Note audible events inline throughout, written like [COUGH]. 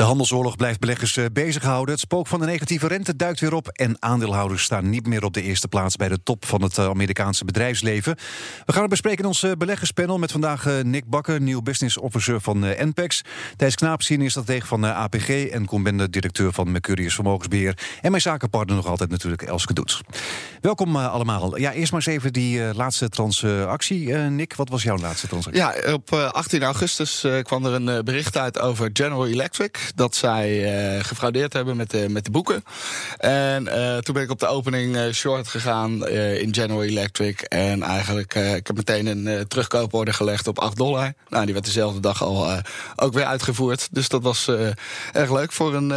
De handelsoorlog blijft beleggers eh, bezighouden. Het spook van de negatieve rente duikt weer op. En aandeelhouders staan niet meer op de eerste plaats bij de top van het eh, Amerikaanse bedrijfsleven. We gaan het bespreken in ons eh, beleggerspanel met vandaag Nick Bakker, nieuw business officer van NPEX. Thijs Knaap, senior stratege van APG en Combende, directeur van Mercurius Vermogensbeheer. En mijn zakenpartner nog altijd natuurlijk Elske Doets. Welkom allemaal. Ja, eerst maar eens even die laatste transactie. Nick, wat was jouw laatste transactie? Ja, op 18 augustus kwam er een bericht uit over General Electric dat zij uh, gefraudeerd hebben met de, met de boeken. En uh, toen ben ik op de opening uh, short gegaan in General Electric. En eigenlijk, ik heb meteen een terugkooporde gelegd op 8 dollar. Nou, die werd dezelfde dag al ook weer uitgevoerd. Dus dat was erg leuk voor een,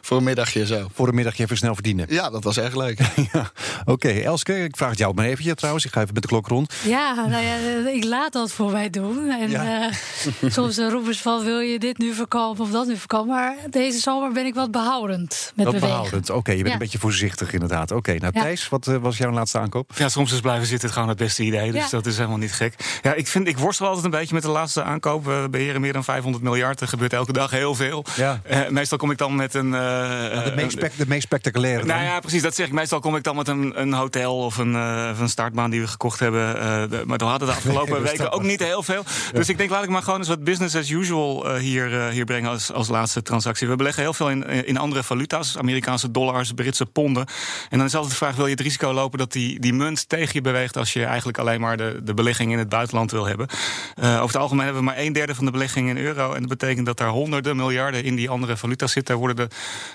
voor een middagje zo. Voor een middagje even snel verdienen. Ja, dat was erg leuk. [LAUGHS] ja. Oké, okay, Elske, ik vraag het jou maar even trouwens. Ik ga even met de klok rond. Ja, nou ja, ik laat dat voor mij doen. En ja. [LAUGHS] soms roepen ze van, wil je dit nu verkopen of dat nu verkopen? Maar deze zomer ben ik wat behoudend met wat behoudend, oké. je bent een beetje voorzichtig inderdaad. Oké, nou Thijs, wat uh, was jouw laatste aankoop? Ja, soms is blijven zitten gewoon het beste idee. Dus dat is helemaal niet gek. Ja, ik, vind, ik worstel altijd een beetje met de laatste aankoop. We beheren meer dan 500 miljard. Er gebeurt elke dag heel veel. Ja. Uh, meestal kom ik dan met een... Uh, de, meest de meest spectaculaire. Nou ja, precies, dat zeg ik. Meestal kom ik dan met een, een hotel of een, een startbaan die we gekocht hebben. De, maar we hadden de [LAUGHS] afgelopen weken ook niet heel veel. Dus ik denk, laat ik maar gewoon eens wat business as usual hier, hier brengen als, als laatste transactie. We beleggen heel veel in, in andere valuta's. Amerikaanse dollars, Britse ponden. En dan is altijd de vraag, wil je het risico lopen dat die, die munt tegen je beweegt... als je eigenlijk alleen maar de, de belegging in het buitenland wil hebben? Uh, over het algemeen hebben we maar een derde van de belegging in euro. En dat betekent dat er honderden miljarden in die andere valuta's zitten. Daar worden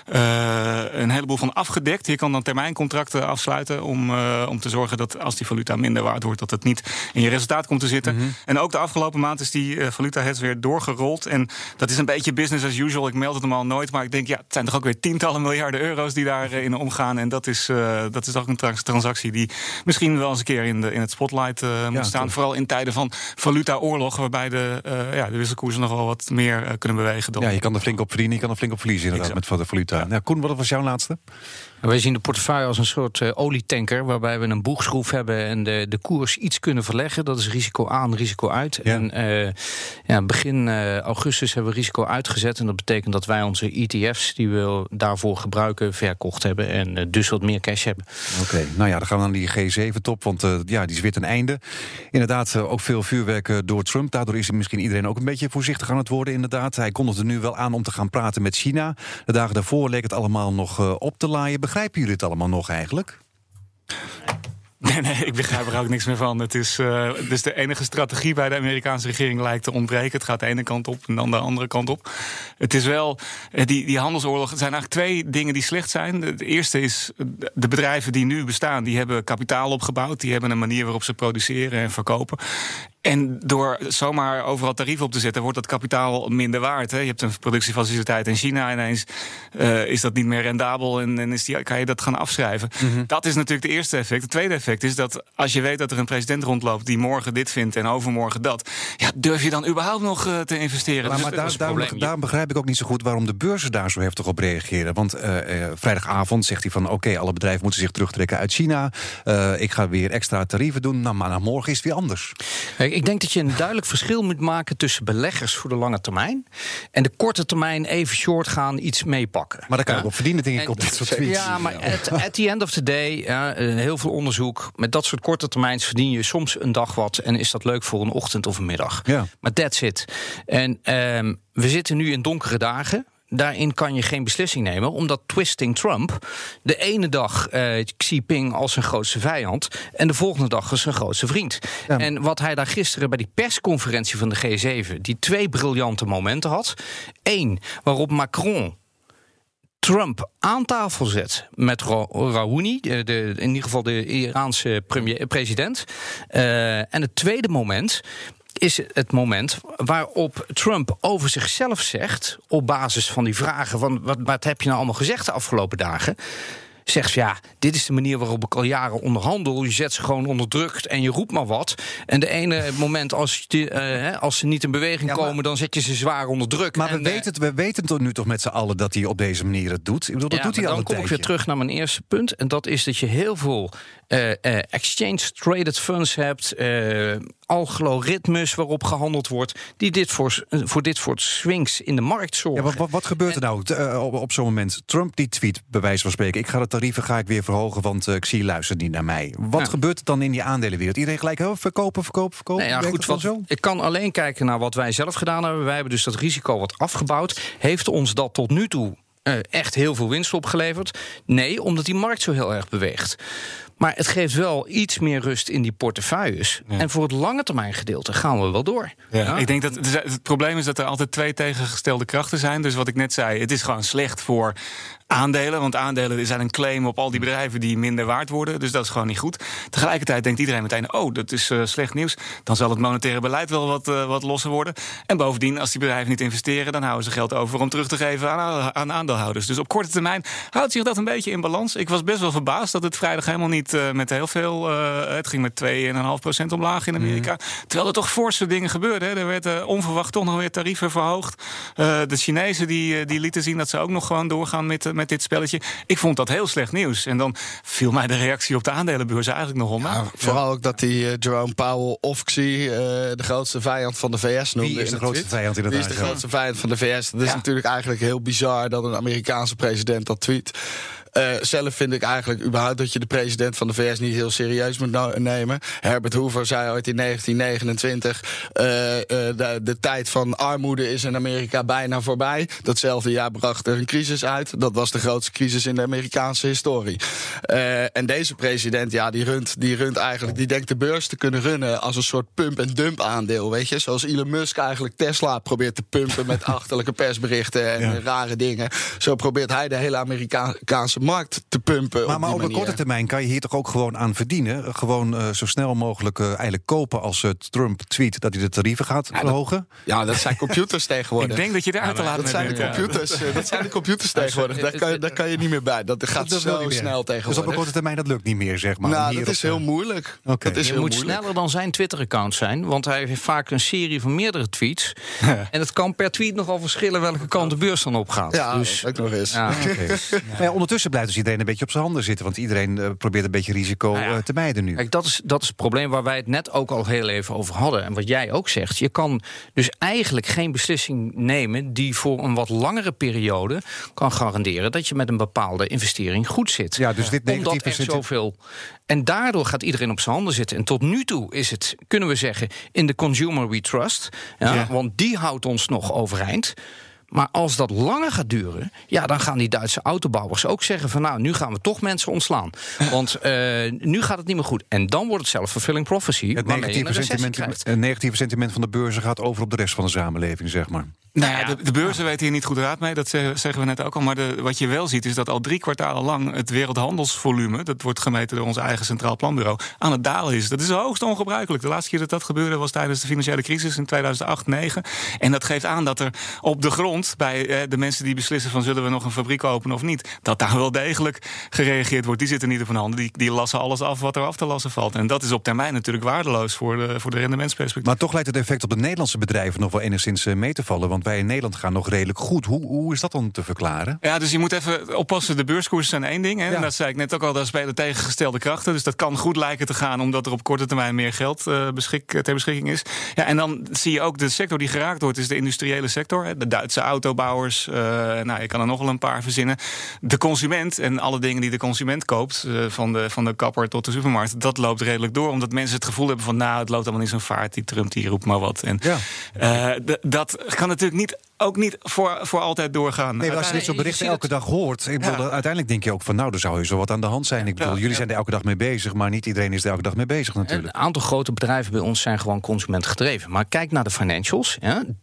er uh, een heleboel van afgedekt. Je kan dan termijncontracten afsluiten om, uh, om te zorgen dat als die valuta minder waard wordt... dat het niet in je resultaat komt te zitten. Mm -hmm. En ook de afgelopen maand is die valuta hedge weer doorgerold. En dat is een beetje business as usual. Ik meld het hem al nooit, maar ik denk, ja, het zijn toch ook weer tientallen miljarden euro's die daarin uh, omgaan. En dat is, uh, dat is ook een transactie die misschien wel eens een keer in, de, in het spotlight uh, moet staan. Vooral in tijden van valuta-oorlog, waarbij de, ja, de wisselkoersen nog wel wat meer kunnen bewegen. Dan ja, je kan er flink op verdienen, je kan er flink op verliezen inderdaad exact. met de valuta. Ja. Nou, Koen, wat was jouw laatste? Wij zien de portefeuille als een soort uh, olietanker, waarbij we een boegschroef hebben en de, de koers iets kunnen verleggen. Dat is risico aan, risico uit. Ja. En uh, ja, begin uh, augustus hebben we risico uitgezet. En dat betekent dat wij onze ETF's die we daarvoor gebruiken, verkocht hebben. En dus wat meer cash hebben. Oké, nou ja, dan gaan we naar die G7-top. Want ja, die is weer ten einde. Inderdaad, ook veel vuurwerk door Trump. Daardoor is misschien iedereen ook een beetje voorzichtig aan het worden. Inderdaad, hij kondigde nu wel aan om te gaan praten met China. De dagen daarvoor leek het allemaal nog op te laaien begrijpen jullie het allemaal nog eigenlijk? [LAUGHS] Nee, nee, ik begrijp er ook niks meer van. Het is, uh, dus de enige strategie bij de Amerikaanse regering lijkt te ontbreken. Het gaat de ene kant op en dan de andere kant op. Het is wel, eh, die, die handelsoorlog, er zijn eigenlijk twee dingen die slecht zijn. De eerste is, de bedrijven die nu bestaan, die hebben kapitaal opgebouwd. Die hebben een manier waarop ze produceren en verkopen. En door zomaar overal tarieven op te zetten, wordt dat kapitaal minder waard. Hè? Je hebt een productiefaciliteit in China, ineens uh, is dat niet meer rendabel en, en is die, kan je dat gaan afschrijven. Mm -hmm. Dat is natuurlijk het eerste effect. Het tweede effect is dat als je weet dat er een president rondloopt die morgen dit vindt en overmorgen dat, ja, durf je dan überhaupt nog uh, te investeren? Maar, dus maar daar, daarom, daarom, begrijp ik ook niet zo goed waarom de beurzen daar zo heftig op reageren. Want uh, vrijdagavond zegt hij van oké, okay, alle bedrijven moeten zich terugtrekken uit China. ik ga weer extra tarieven doen. Nou, maar nou, morgen is het weer anders. Hey, ik denk dat je een duidelijk verschil moet maken tussen beleggers voor de lange termijn en de korte termijn even short gaan, iets meepakken. Maar daar kan je ja? op verdienen, denk ik, op dit soort tweets. Ja, maar at, at the end of the day, ja, heel veel onderzoek. Met dat soort korte termijns verdien je soms een dag wat en is dat leuk voor een ochtend of een middag. Ja. Maar that's it. En um, we zitten nu in donkere dagen. Daarin kan je geen beslissing nemen, omdat twisting Trump de ene dag uh, Xi Jinping als zijn grootste vijand en de volgende dag als zijn grootste vriend. Ja. En wat hij daar gisteren bij die persconferentie van de G7, die twee briljante momenten had. Eén, waarop Macron Trump aan tafel zet met Rouhani, de, in ieder geval de Iraanse premier, president. Uh, en het tweede moment is het moment waarop Trump over zichzelf zegt, op basis van die vragen van wat, wat heb je nou allemaal gezegd de afgelopen dagen? zegt ja, dit is de manier waarop ik al jaren onderhandel. Je zet ze gewoon onder druk en je roept maar wat. En de ene moment als, die, uh, als ze niet in beweging komen, dan zet je ze zwaar onder druk. Maar we, weten het, we weten het nu toch met z'n allen dat hij op deze manier het doet. Ik bedoel, dat doet hij al Dan kom ik weer terug naar mijn eerste punt. En dat is dat je heel veel uh, exchange-traded funds hebt, algoritmes waarop gehandeld wordt, die dit voor, voor dit soort swings in de markt zorgen. Ja, wat, wat, gebeurt er nou op, op zo'n moment? Trump die tweet, bij wijze van spreken, ik ga de tarieven ga ik weer verhogen, want ik zie luistert niet naar mij. Wat gebeurt er dan in die aandelenwereld? Iedereen gelijk oh, verkopen, verkopen, verkopen? Nee, ja, goed, wat, zo? Ik kan alleen kijken naar wat wij zelf gedaan hebben. Wij hebben dus dat risico wat afgebouwd. Heeft ons dat tot nu toe echt heel veel winst opgeleverd? Nee, omdat die markt zo heel erg beweegt. Maar het geeft wel iets meer rust in die portefeuilles. En voor het lange termijn gedeelte gaan we wel door. Ja. Ik denk dat het probleem is dat er altijd twee tegengestelde krachten zijn. Dus wat ik net zei, het is gewoon slecht voor aandelen. Want aandelen zijn een claim op al die bedrijven die minder waard worden. Dus dat is gewoon niet goed. Tegelijkertijd denkt iedereen meteen: oh, dat is uh, slecht nieuws. Dan zal het monetaire beleid wel wat, uh, wat losser worden. En bovendien, als die bedrijven niet investeren, dan houden ze geld over om terug te geven aan, aan aandeelhouders. Dus op korte termijn houdt zich dat een beetje in balans. Ik was best wel verbaasd dat het vrijdag helemaal niet uh, met heel veel. het ging met 2,5% omlaag in Amerika. Mm. Terwijl er toch forse dingen gebeurden. Hè. Er werd onverwacht toch nog weer tarieven verhoogd. de Chinezen die, die lieten zien dat ze ook nog gewoon doorgaan met met dit spelletje. Ik vond dat heel slecht nieuws. En dan viel mij de reactie op de aandelenbeurs eigenlijk nog om. Ja, vooral ook dat die uh, Jerome Powell Ofxie uh, de grootste vijand van de VS noemde. Wie is de grootste vijand in het Wie is de grootste vijand van de VS? Dat is natuurlijk eigenlijk heel bizar dat een Amerikaanse president dat tweet. Uh, zelf vind ik eigenlijk überhaupt dat je de president van de VS niet heel serieus moet nemen. Herbert Hoover zei ooit in 1929: uh, uh, de, de, tijd van armoede is in Amerika bijna voorbij. Datzelfde jaar bracht er een crisis uit. Dat was de grootste crisis in de Amerikaanse historie. Eh, en deze president, ja, die runt, die runt eigenlijk, die denkt de beurs te kunnen runnen als een soort pump-en-dump aandeel. Weet je, zoals Elon Musk eigenlijk Tesla probeert te pumpen met achterlijke persberichten en ja. rare dingen. Zo probeert hij de hele Amerikaanse markt te pumpen. Maar, maar op, een korte termijn kan je hier toch ook gewoon aan verdienen? Gewoon uh, zo snel mogelijk uh, eigenlijk kopen als uh, Trump tweet dat hij de tarieven gaat ja, verhogen? Dat, ja, dat zijn computers [LAUGHS] tegenwoordig. Ik denk dat je daar te laten dat zijn de computers. dat zijn de computers [LAUGHS] tegenwoordig. Daar kan, je, daar kan je niet meer bij. Dat gaat dat zo snel tegenwoordig. Dus op een korte termijn dat lukt niet meer, zeg maar. Nou, dat is heel moeilijk. Okay. Dat is je heel moet moeilijk. sneller dan zijn Twitter-account zijn, want hij heeft vaak een serie van meerdere tweets. en het kan per tweet nogal verschillen welke kant de beurs dan op gaat. Ja, dus, ook nog eens. Ja. Okay. [LAUGHS] ja. ondertussen blijft dus iedereen een beetje op zijn handen zitten. Want iedereen uh, probeert een beetje risico nou ja. uh, te mijden nu. Kijk, dat is, dat is het probleem waar wij het net ook al heel even over hadden. En wat jij ook zegt. Je kan dus eigenlijk geen beslissing nemen die voor een wat langere periode kan garanderen dat je met een bepaalde investering goed zit. Ja, dus dit Omdat er zoveel. En daardoor gaat iedereen op zijn handen zitten. En tot nu toe is het, kunnen we zeggen, in de consumer we trust. Ja, ja. Want die houdt ons nog overeind. Maar als dat langer gaat duren, ja, dan gaan die Duitse autobouwers ook zeggen van nou, nu gaan we toch mensen ontslaan. [LAUGHS] Want uh, nu gaat het niet meer goed. En dan wordt het zelf-fulfilling prophecy. Het negatieve sentiment, het negatieve sentiment van de beurzen gaat over op de rest van de samenleving, zeg maar. Nou ja, de, de beurzen weten hier niet goed raad mee, dat zeggen we net ook al. Maar de, wat je wel ziet is dat al drie kwartalen lang het wereldhandelsvolume, dat wordt gemeten door ons eigen Centraal Planbureau, aan het dalen is. Dat is hoogst ongebruikelijk. De laatste keer dat dat gebeurde was tijdens de financiële crisis in 2008, 2009. En dat geeft aan dat er op de grond, bij eh, de mensen die beslissen van zullen we nog een fabriek openen of niet, dat daar wel degelijk gereageerd wordt. Die zitten niet op hun handen, die, die lassen alles af wat er af te lassen valt. En dat is op termijn natuurlijk waardeloos voor de, voor de rendementsperspectief. Maar toch lijkt het effect op de Nederlandse bedrijven nog wel enigszins mee te vallen. Want wij in Nederland gaan nog redelijk goed. Hoe, hoe is dat dan te verklaren? Ja, dus je moet even oppassen. De beurskoersen zijn één ding. Hè? Ja. En dat zei ik net ook al, daar spelen tegengestelde krachten. Dus dat kan goed lijken te gaan, omdat er op korte termijn meer geld uh, beschik, ter beschikking is. Ja, en dan zie je ook de sector die geraakt wordt, is de industriële sector. Hè? De Duitse autobouwers. Uh, nou, je kan er nog wel een paar verzinnen. De consument en alle dingen die de consument koopt, uh, van, de, van de kapper tot de supermarkt, dat loopt redelijk door. Omdat mensen het gevoel hebben van, nou, het loopt allemaal in zo'n vaart. Die Trump die roept maar wat. En ja. dat kan natuurlijk niet ook niet voor, voor altijd doorgaan. Nee, maar als je dit soort berichten elke dag hoort... Ik bedoel, ja. uiteindelijk denk je ook van... nou, er zou je zo wat aan de hand zijn. Ik bedoel, ja, jullie ja. zijn er elke dag mee bezig... maar niet iedereen is er elke dag mee bezig natuurlijk. Een aantal grote bedrijven bij ons zijn gewoon consumentgedreven. Maar kijk naar de financials.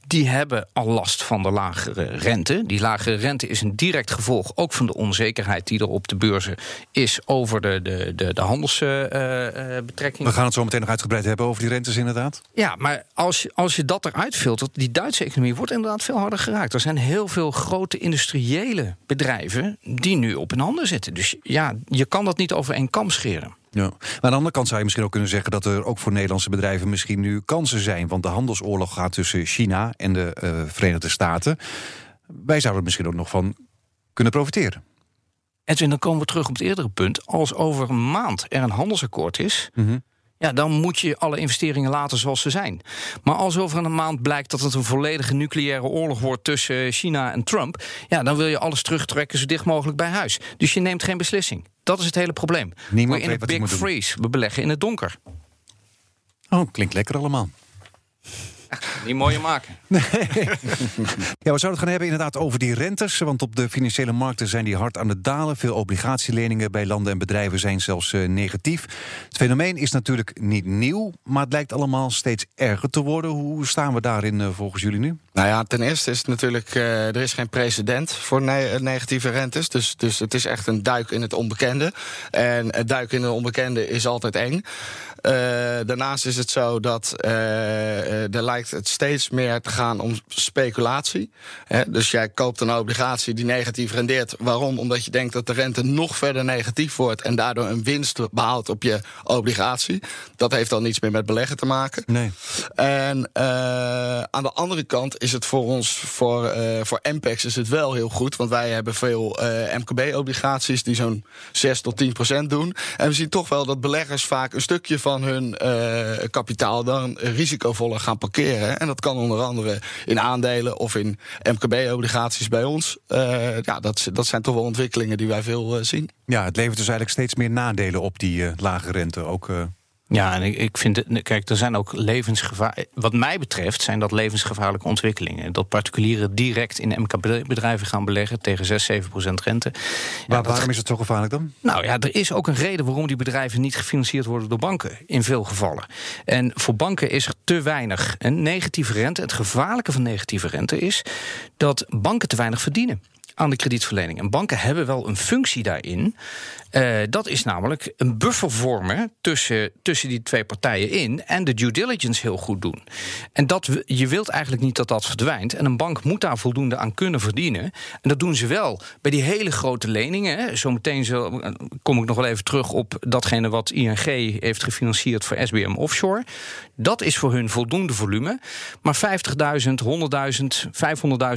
die hebben al last van de lagere rente. Die lagere rente is een direct gevolg... ook van de onzekerheid die er op de beurzen is... over de, de, de, de handelsbetrekkingen. We gaan het zo meteen nog uitgebreid hebben over die rentes inderdaad. Ja, maar als, als je dat eruit filtert... die Duitse economie wordt inderdaad veel harder geraakt. Er zijn heel veel grote industriële bedrijven die nu op hun handen zitten. Dus ja, je kan dat niet over één kam scheren. Ja. Maar aan de andere kant zou je misschien ook kunnen zeggen dat er ook voor Nederlandse bedrijven misschien nu kansen zijn. Want de handelsoorlog gaat tussen China en de uh, Verenigde Staten. Wij zouden er misschien ook nog van kunnen profiteren. En dan komen we terug op het eerdere punt. Als over een maand er een handelsakkoord is. Mhm. Ja, dan moet je alle investeringen laten zoals ze zijn. Maar als over een maand blijkt dat het een volledige nucleaire oorlog wordt tussen China en Trump, ja, dan wil je alles terugtrekken zo dicht mogelijk bij huis. Dus je neemt geen beslissing. Dat is het hele probleem. Niemand in een big freeze. We beleggen in het donker. Oh, klinkt lekker allemaal. [LAUGHS] Niet mooier maken. [LAUGHS] Nee. ja, we zouden het gaan hebben inderdaad over die rentes. Want op de financiële markten zijn die hard aan het dalen. Veel obligatieleningen bij landen en bedrijven zijn zelfs uh, negatief. Het fenomeen is natuurlijk niet nieuw, maar het lijkt allemaal steeds erger te worden. Hoe staan we daarin uh, volgens jullie nu? Nou ja, ten eerste is het natuurlijk, uh, er is geen precedent voor ne negatieve rentes. Dus, dus het is echt een duik in het onbekende. En het duik in het onbekende is altijd eng. Uh, daarnaast is het zo dat uh, er lijkt het steeds meer te gaan om speculatie. Dus jij koopt een obligatie die negatief rendeert. Waarom? Omdat je denkt dat de rente nog verder negatief wordt en daardoor een winst behaalt op je obligatie. Dat heeft dan niets meer met beleggen te maken. Nee. En aan de andere kant is het voor ons, voor, voor MPEX is het wel heel goed. Want wij hebben veel MKB-obligaties die zo'n 6 tot 10 procent doen. En we zien toch wel dat beleggers vaak een stukje van hun kapitaal dan risicovoller gaan parkeren. En dat kan onder andere in aandelen of in MKB-obligaties bij ons. Uh, ja, dat, dat zijn toch wel ontwikkelingen die wij veel uh, zien. Ja, het levert dus eigenlijk steeds meer nadelen op die lage rente. Ook ja, en ik, ik vind het. Kijk, er zijn ook levensgevaar. Wat mij betreft zijn dat levensgevaarlijke ontwikkelingen. Dat particulieren direct in MKB-bedrijven gaan beleggen tegen 6, 7 procent rente. Maar waarom is het zo gevaarlijk dan? Nou ja, er is ook een reden waarom die bedrijven niet gefinancierd worden door banken. In veel gevallen. En voor banken is er te weinig een negatieve rente. Het gevaarlijke van negatieve rente is dat banken te weinig verdienen aan de kredietverlening. En banken hebben wel een functie daarin. Uh, dat is namelijk een buffer vormen tussen, tussen die twee partijen in en de due diligence heel goed doen. En dat, je wilt eigenlijk niet dat dat verdwijnt. En een bank moet daar voldoende aan kunnen verdienen. En dat doen ze wel bij die hele grote leningen. Zometeen zo, kom ik nog wel even terug op datgene wat ING heeft gefinancierd voor SBM Offshore. Dat is voor hun voldoende volume. Maar 50.000, 100.000,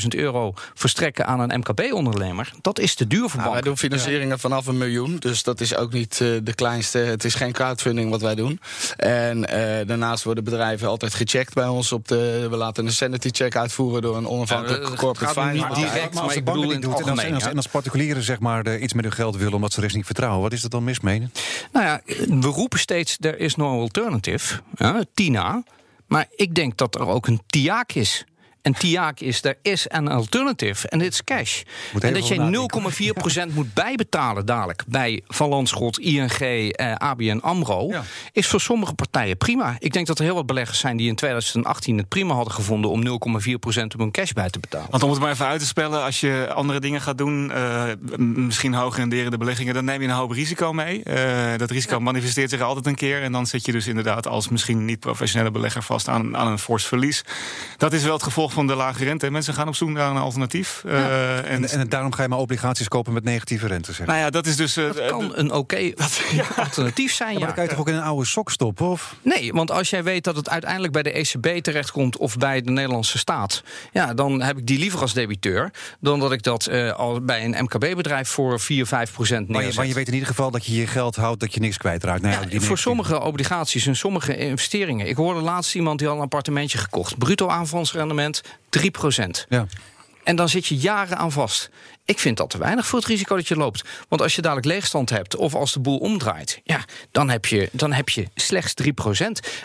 500.000 euro verstrekken aan een MKB-ondernemer, dat is te duur voor nou, banken. wij doen financieringen vanaf een miljoen. Dus dat is ook niet uh, de kleinste. Het is geen crowdfunding wat wij doen. En uh, daarnaast worden bedrijven altijd gecheckt bij ons. Op de, we laten een sanity check uitvoeren door een onafhankelijke ja, corporate finance. Niet direct, maar, als ik bedoel in doet, en, als, en als particulieren zeg maar, uh, iets met hun geld willen omdat ze de rest niet vertrouwen. Wat is dat dan mis mee? Nou ja, we roepen steeds: er is no alternative. Ja, TINA. Maar ik denk dat er ook een TIAC is. En TIAC is, er is een alternative en dit is cash. En dat je 0,4% moet bijbetalen dadelijk bij Van Landschot, ING, eh, ABN AMRO... is voor sommige partijen prima. Ik denk dat er heel wat beleggers zijn die in 2018 het prima hadden gevonden... om 0,4% op hun cash bij te betalen. Want om het maar even uit te spellen, als je andere dingen gaat doen... Uh, misschien hoger renderende beleggingen, dan neem je een hoop risico mee. Uh, dat risico manifesteert zich altijd een keer... en dan zit je dus inderdaad als misschien niet professionele belegger vast aan, aan een fors verlies. Dat is wel het gevolg van de lage rente. Mensen gaan op zoek naar een alternatief. Uh, en, en, daarom ga je maar obligaties kopen met negatieve rente. Zeg. Nou ja, dat is dus. Uh, dat kan een oké [LAUGHS] [LAUGHS] alternatief zijn. Ja, maar dan kan je toch ook in een oude sok stoppen? Of? Nee, want als jij weet dat het uiteindelijk bij de ECB terechtkomt of bij de Nederlandse staat, ja, dan heb ik die liever als debiteur dan dat ik dat uh, al bij een MKB-bedrijf voor 4, 5 procent neerzet. Maar je, maar je, weet in ieder geval dat je je geld houdt, dat je niks kwijtraakt. Nou, ja, voor sommige obligaties en sommige investeringen. Ik hoorde laatst iemand die al een appartementje gekocht. Bruto aanvalsrendement 3 procent. Ja. En dan zit je jaren aan vast. Ik vind dat te weinig voor het risico dat je loopt. Want als je dadelijk leegstand hebt of als de boel omdraait, ja, dan heb je, dan heb je slechts 3%.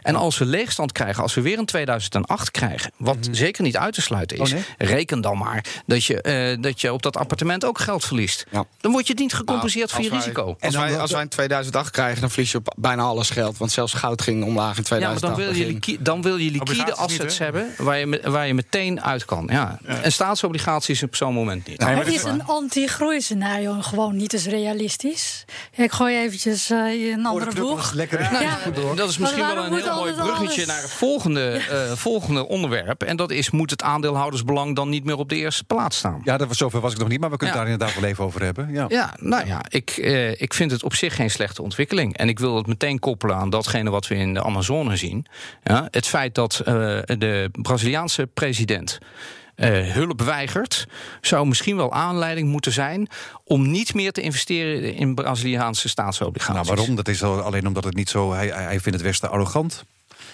En als we leegstand krijgen, als we weer een 2008 krijgen, wat mhm. zeker niet uit te sluiten is, oh, reken dan maar dat je, uh, dat je op dat appartement ook geld verliest. Ja. Dan word je niet gecompenseerd nou, voor je risico. Als wij, als wij in 2008 krijgen, dan verlies je op bijna alles geld. Want zelfs goud ging omlaag in 2008. Ja, maar dan wil je, dan wil je liquide assets hebben waar je, waar je meteen uit kan. Ja. En staatsobligaties op zo'n moment niet. Een anti-groeiscenario gewoon niet eens realistisch? Ik gooi eventjes uh, een andere boeg. Lekker. Ja. Dat is misschien wel een heel mooi bruggetje naar het volgende, uh, volgende onderwerp. En dat is, moet het aandeelhoudersbelang dan niet meer op de eerste plaats staan? Ja, dat was, zover was ik nog niet, maar we kunnen ja. daar inderdaad wel even over hebben. Ja, ja nou ja, ik, uh, ik vind het op zich geen slechte ontwikkeling. En ik wil het meteen koppelen aan datgene wat we in de Amazone zien. Ja, het feit dat de Braziliaanse president uh, hulp weigert, zou misschien wel aanleiding moeten zijn om niet meer te investeren in Braziliaanse staatsobligaties. Nou, waarom? Dat is alleen omdat het niet zo. Hij, hij vindt het Westen arrogant.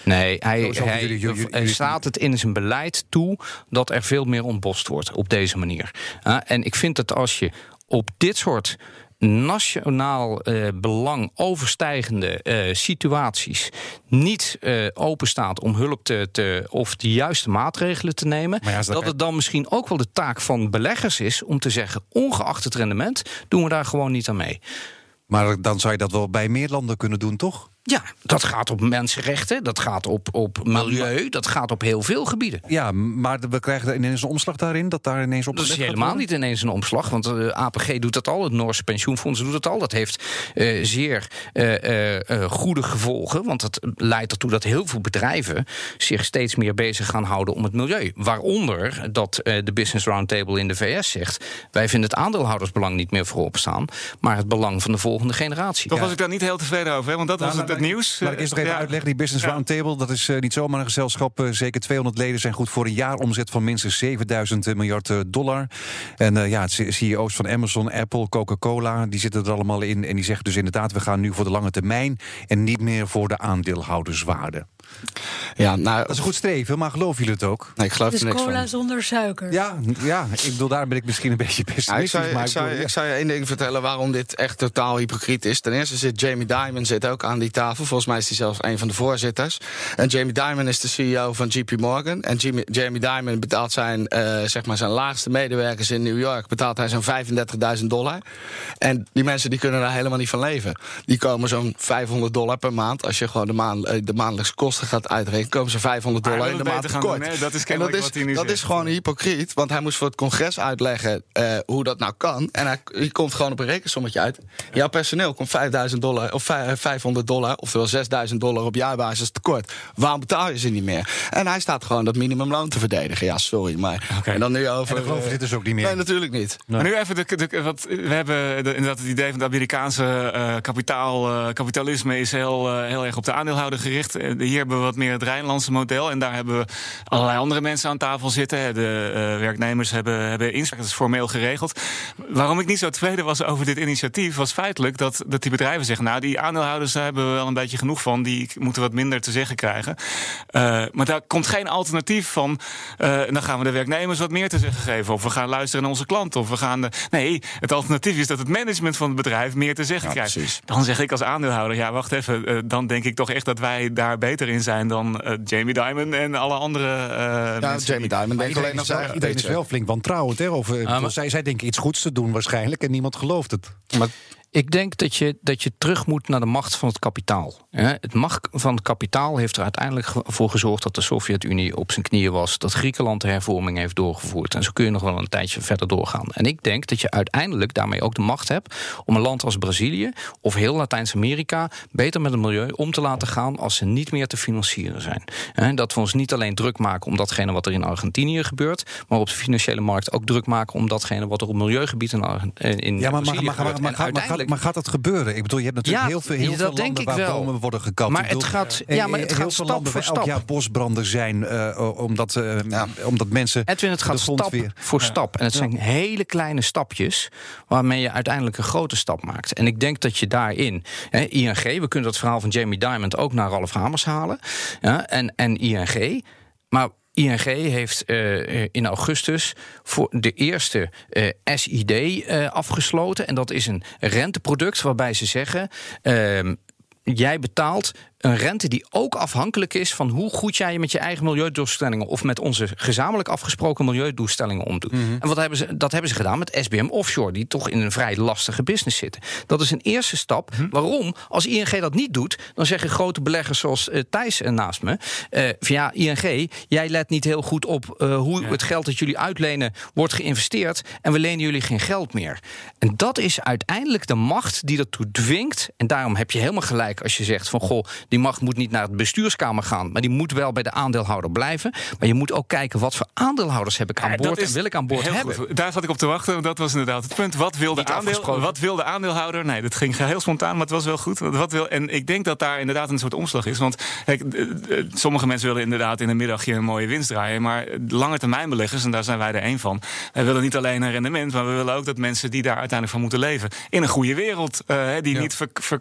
Nee, hij, hij, jullie, hij staat het in zijn beleid toe dat er veel meer ontbost wordt op deze manier. Uh, en ik vind dat als je op dit soort nationaal uh, belang overstijgende uh, situaties niet uh, openstaat om hulp te, te, of de juiste maatregelen te nemen, ja, dat, dat het dan misschien ook wel de taak van beleggers is om te zeggen, ongeacht het rendement, doen we daar gewoon niet aan mee. Maar dan zou je dat wel bij meer landen kunnen doen, toch? Ja, dat gaat op mensenrechten, dat gaat op, op milieu, dat gaat op heel veel gebieden. Ja, maar we krijgen ineens een omslag daarin, dat daar ineens op Dat is helemaal niet ineens een omslag, want de eh, APG doet dat al, het Noorse pensioenfonds doet dat al. Dat heeft uh, zeer uh, uh, goede gevolgen, want dat leidt ertoe dat heel veel bedrijven zich steeds meer bezig gaan houden om het milieu. Waaronder dat de Business Roundtable in de VS zegt, wij vinden het aandeelhoudersbelang niet meer voorop staan, maar het belang van de volgende generatie. Toch was ik daar niet heel tevreden over, hè? want dat was het nieuws. Laat ik eerst nog even ja. uitleggen. Die Business ja. Roundtable, dat is uh, niet zomaar een gezelschap. Uh, zeker 200 leden zijn goed voor een jaaromzet van minstens 7000 miljard uh, dollar. En ja, CEO's van Amazon, Apple, Coca-Cola, die zitten er allemaal in. En die zeggen dus inderdaad, we gaan nu voor de lange termijn en niet meer voor de aandeelhouderswaarde. Ja, nou, dat is een goed streven, maar geloven jullie het ook? Nee, ik geloof dus er niks cola van. zonder suiker. Ja, ja, ik bedoel, daar ben ik misschien een beetje pessimistisch. Ja, ik, zou, maar ik, zou, ik, zou, je één ding vertellen waarom dit echt totaal hypocriet is. Ten eerste zit Jamie Dimon zit ook aan die tafel. Volgens mij is hij zelfs een van de voorzitters. En Jamie Dimon is de CEO van JP Morgan. En Jamie, Jamie Dimon betaalt zijn, uh, zeg maar zijn laagste medewerkers in New York... betaalt hij zo'n 35.000 dollar. En die mensen die kunnen daar helemaal niet van leven. Die komen zo'n 500 dollar per maand... als je gewoon de, maan, de maandelijkse kosten gaat uitrekenen komen ze 500 dollar in de maand tekort. Doen, dat is, en dat is, wat hij nu dat zegt. is gewoon hypocriet, want hij moest voor het congres uitleggen uh, hoe dat nou kan. En hij, hij, komt gewoon op een rekensommetje uit. Jouw personeel komt 5000 dollar of 500 dollar, oftewel 6000 dollar op jaarbasis tekort. Waarom betaal je ze niet meer? En hij staat gewoon dat minimumloon te verdedigen. Ja, sorry, maar. Okay. En dan nu over. En dit dus ook niet meer? Nee, natuurlijk niet. Nee. Maar nu even de, de, wat we hebben de, inderdaad het idee van het Amerikaanse uh, kapitaal, uh, kapitalisme is heel, uh, heel erg op de aandeelhouder gericht. hier hebben we wat meer het Rijnlandse model. En daar hebben we allerlei andere mensen aan tafel zitten. De uh, werknemers hebben, hebben inspraak, dat is formeel geregeld. Waarom ik niet zo tevreden was over dit initiatief, was feitelijk dat, dat die bedrijven zeggen: Nou, die aandeelhouders hebben we wel een beetje genoeg van, die moeten wat minder te zeggen krijgen. Uh, maar daar komt geen alternatief van. Uh, dan gaan we de werknemers wat meer te zeggen geven. Of we gaan luisteren naar onze klanten. Of we gaan. De... Nee, het alternatief is dat het management van het bedrijf meer te zeggen ja, krijgt. Precies. Dan zeg ik als aandeelhouder: ja, wacht even. dan denk ik toch echt dat wij daar beter in zijn dan Jamie Dimon en alle andere uh, ja, mensen. Jamie Dimon denkt alleen nog zijn Iedereen is wel flink wantrouwend. Hè? Of, uh, maar, zij, zij denken iets goeds te doen waarschijnlijk en niemand gelooft het. Maar ik denk dat je, dat je terug moet naar de macht van het kapitaal. Het macht van het kapitaal heeft er uiteindelijk voor gezorgd dat de Sovjet-Unie op zijn knieën was. Dat Griekenland de hervorming heeft doorgevoerd. En zo kun je nog wel een tijdje verder doorgaan. En ik denk dat je uiteindelijk daarmee ook de macht hebt om een land als Brazilië of heel Latijns-Amerika beter met het milieu om te laten gaan als ze niet meer te financieren zijn. Dat we ons niet alleen druk maken om datgene wat er in Argentinië gebeurt, maar op de financiële markt ook druk maken om datgene wat er op milieugebied in, in ja, maar, Brazilië maar, maar, gebeurt. maar, maar, maar, maar gaat dat gebeuren? Ik bedoel, je hebt natuurlijk Ja, heel veel, heel dat veel denk landen ik waar wel. bomen worden gekapt. Maar het gaat- eh, ja, maar het heel gaat veel stap landen voor elk stap. jaar bosbranden zijn, eh, omdat, eh, omdat mensen Edwin, het gaat stap weer... voor stap. En het zijn hele kleine stapjes waarmee je uiteindelijk een grote stap maakt. En ik denk dat je daarin, hè, ING, we kunnen dat verhaal van Jamie Dimond ook naar Ralf Hamers halen. Ja, en, en ING. Maar ING heeft eh, in augustus voor de eerste eh, SID eh, afgesloten. En dat is een renteproduct waarbij ze zeggen. ehm, Jij betaalt een rente die ook afhankelijk is van hoe goed jij met je eigen milieudoelstellingen of met onze gezamenlijk afgesproken milieudoelstellingen omdoet. Mhm. En wat hebben ze, dat hebben ze gedaan met SBM Offshore, die toch in een vrij lastige business zitten. Dat is een eerste stap. Mhm. Waarom? Als ING dat niet doet, dan zeggen grote beleggers zoals uh, Thijs uh, naast me: uh, van ja, ING, jij let niet heel goed op hoe het geld dat jullie uitlenen wordt geïnvesteerd en we lenen jullie geen geld meer. En dat is uiteindelijk de macht die ertoe dwingt. En daarom heb je helemaal gelijk als je zegt van goh, die macht moet niet naar het bestuurskamer gaan, maar die moet wel bij de aandeelhouder blijven. Maar je moet ook kijken wat voor aandeelhouders heb ik aan boord en wil ik aan boord hebben. Goed. Daar zat ik op te wachten. Dat was inderdaad het punt. Wat wil, de aandeel, wat wil de aandeelhouder? Nee, dat ging heel spontaan, maar het was wel goed. Wat wil, en ik denk dat daar inderdaad een soort omslag is. Want kijk, sommige mensen willen inderdaad in een middagje een mooie winst draaien. Maar lange termijn beleggers, en daar zijn wij er één van. Wij willen niet alleen een rendement, maar we willen ook dat mensen die daar uiteindelijk van moeten leven. In een goede wereld. Uh, die niet ver,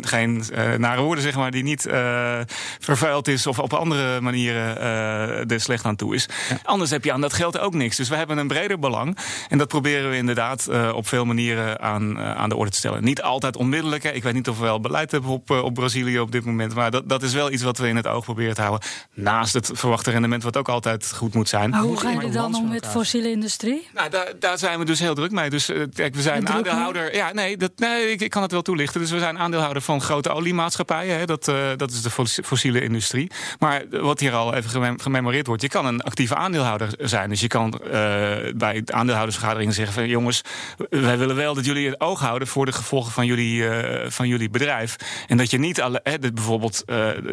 geen uh, nare woorden zeg maar, die niet uh, vervuild is of op andere manieren uh, er slecht aan toe is. Anders heb je aan dat geld ook niks. Dus we hebben een breder belang. En dat proberen we inderdaad op veel manieren aan, aan de orde te stellen. Niet altijd onmiddellijk. Hè. Ik weet niet of we wel beleid hebben op, op Brazilië op dit moment. Maar dat, dat is wel iets wat we in het oog proberen te houden. Naast het verwachte rendement, wat ook altijd goed moet zijn. Maar hoe gaan jullie dan om met fossiele industrie? Nou, daar, daar zijn we dus heel druk mee. Dus kijk, we zijn aandeelhouder. Ja, nee, dat, nee ik, ik, kan het wel toelichten. Dus we zijn aandeelhouder van grote oliemaatschappijen. Hè. Dat, uh, dat is de fossiele industrie. Maar wat hier al even gememoreerd wordt, je kan een actieve aandeelhouder zijn. Dus je kan uh, bij aandeelhoudersvergaderingen zeggen van jongens, wij willen wel dat jullie het oog houden voor de gevolgen van jullie, uh, van jullie bedrijf. En dat je niet alle, bijvoorbeeld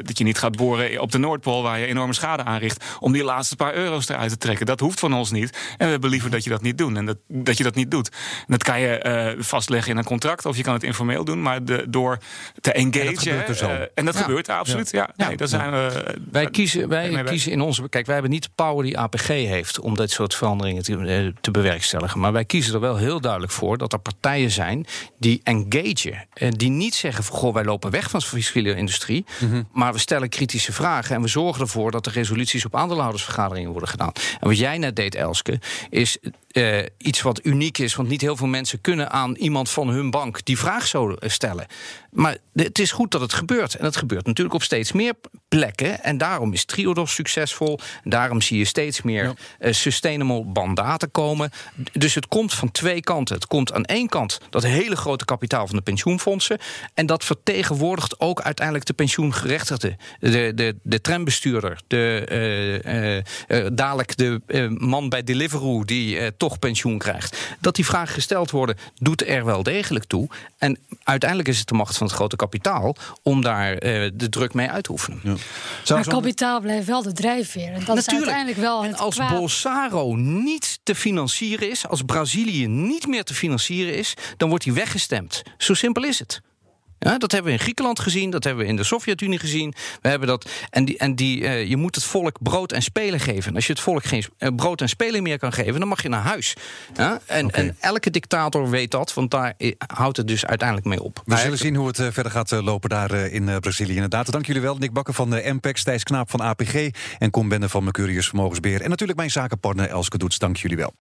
dat je niet gaat boren op de Noordpool waar je enorme schade aanricht om die laatste paar euro's eruit te trekken. Dat hoeft van ons niet. En we hebben liever dat je dat niet doet. En dat, dat je dat niet doet. En dat kan je vastleggen in een contract of je kan het informeel doen. Maar de, door te engagen. En dat gebeurt, uh, en dat gebeurt absoluut. Ja. ja. Nee, daar zijn we, wij kiezen, wij kiezen in onze. Kijk, wij hebben niet de power die APG heeft om dit soort veranderingen te, eh, te bewerkstelligen. Maar wij kiezen er wel heel duidelijk voor dat er partijen zijn die engagen. En die niet zeggen van goh, wij lopen weg van de fossiele industrie. Mhm. Maar we stellen kritische vragen en we zorgen ervoor dat de resoluties op aandeelhoudersvergaderingen worden gedaan. En wat jij net deed, Elske, is uh, iets wat uniek is. Want niet heel veel mensen kunnen aan iemand van hun bank die vraag zo stellen. Maar het is goed dat het gebeurt. En het gebeurt natuurlijk op steeds meer plekken. En daarom is Triodos succesvol. Daarom zie je steeds meer ja. uh, sustainable bandaten komen. Dus het komt van twee kanten. Het komt aan één kant dat hele grote kapitaal van de pensioenfondsen. En dat vertegenwoordigt ook uiteindelijk de pensioengerechtigden. De, de, de trambestuurder. De, uh, uh, dadelijk de man bij Deliveroo die toch pensioen krijgt. Dat die vragen gesteld worden, doet er wel degelijk toe. En uiteindelijk is het de macht van het grote kapitaal om daar de druk mee uit te oefenen. Ja. Maar kapitaal blijft wel de drijfveer. En dat Natuurlijk. is uiteindelijk wel. En als kwaad. Bolsonaro niet te financieren is, als Brazilië niet meer te financieren is, dan wordt hij weggestemd. Zo simpel is het. Ja, dat hebben we in Griekenland gezien, dat hebben we in de Sovjet-Unie gezien. We hebben dat, en die, en die, uh, je moet het volk brood en spelen geven. als je het volk geen uh, brood en spelen meer kan geven, dan mag je naar huis. Ja? En, okay. en, elke dictator weet dat, want daar houdt het dus uiteindelijk mee op. We zullen zien hoe het uh, verder gaat lopen daar in Brazilië. Inderdaad, dank jullie wel. Nick Bakker van de MPEX, Thijs Knaap van APG en Kom Bende van Mercurius Vermogensbeheer. En natuurlijk mijn zakenpartner Elske Doets, dank jullie wel.